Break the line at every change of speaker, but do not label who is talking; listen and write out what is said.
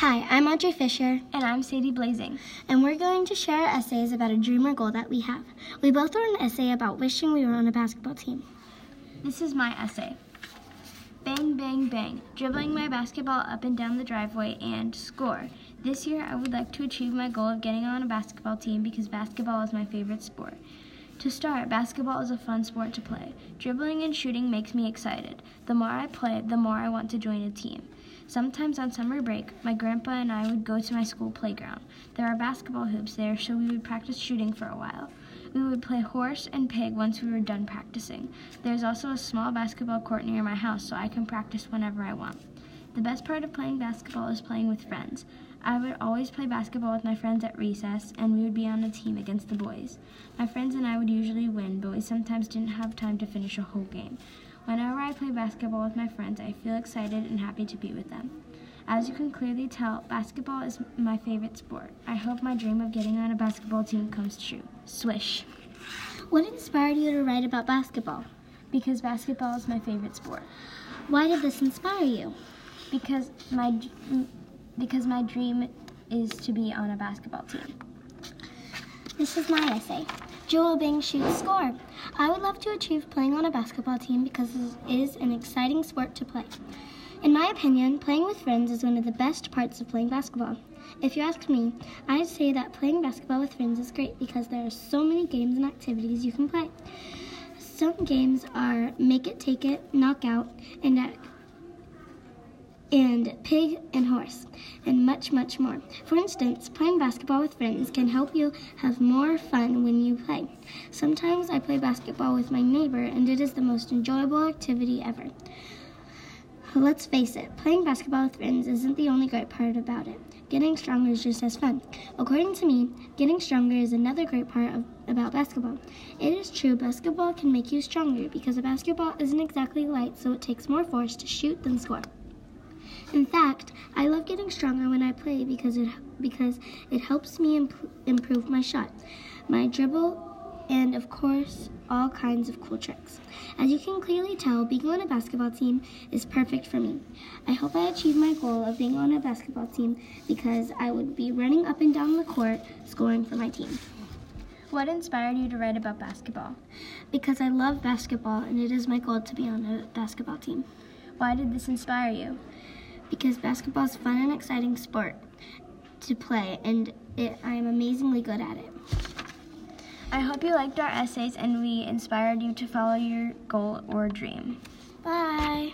Hi, I'm Audrey Fisher,
And I'm Sadie Blazing.
and we're going to share essays about a dream or goal that we have. We both wrote an essay about wishing we were on a basketball team.
This is my essay. Bang, bang, bang, dribbling my basketball up and down the driveway and score. This year, I would like to achieve my goal of getting on a basketball team because basketball is my favorite sport. To start, basketball is a fun sport to play. Dribbling and shooting makes me excited. The more I play, the more I want to join a team. Sometimes on summer break, my grandpa and I would go to my school playground. There are basketball hoops there, so we would practice shooting for a while. We would play horse and pig once we were done practicing. There's also a small basketball court near my house, so I can practice whenever I want. The best part of playing basketball is playing with friends. I would always play basketball with my friends at recess, and we would be on a team against the boys. My friends and I would usually win, but we sometimes didn't have time to finish a whole game. Whenever I play basketball with my friends, I feel excited and happy to be with them. As you can clearly tell, basketball is my favorite sport. I hope my dream of getting on a basketball team comes true. Swish.
What inspired you to write about basketball?
Because basketball is my favorite sport.
Why did this inspire you?
Because my because my dream is to be on a basketball team.
This is my essay. Joel Bing shoots score. I would love to achieve playing on a basketball team because it is an exciting sport to play. In my opinion, playing with friends is one of the best parts of playing basketball. If you ask me, I'd say that playing basketball with friends is great because there are so many games and activities you can play. Some games are make it, take it, knock out, and and pig and horse, and much, much more. For instance, playing basketball with friends can help you have more fun when you play. Sometimes I play basketball with my neighbor, and it is the most enjoyable activity ever. Let's face it, playing basketball with friends isn't the only great part about it. Getting stronger is just as fun. According to me, getting stronger is another great part of, about basketball. It is true, basketball can make you stronger because a basketball isn't exactly light, so it takes more force to shoot than score. In fact, I love getting stronger when I play because it because it helps me imp- improve my shot, my dribble, and of course, all kinds of cool tricks. As you can clearly tell, being on a basketball team is perfect for me. I hope I achieve my goal of being on a basketball team because I would be running up and down the court scoring for my team.
What inspired you to write about basketball?
Because I love basketball and it is my goal to be on a basketball team.
Why did this inspire you?
Because basketball is fun and exciting sport to play, and it, I am amazingly good at it.
I hope you liked our essays and we inspired you to follow your goal or dream.
Bye.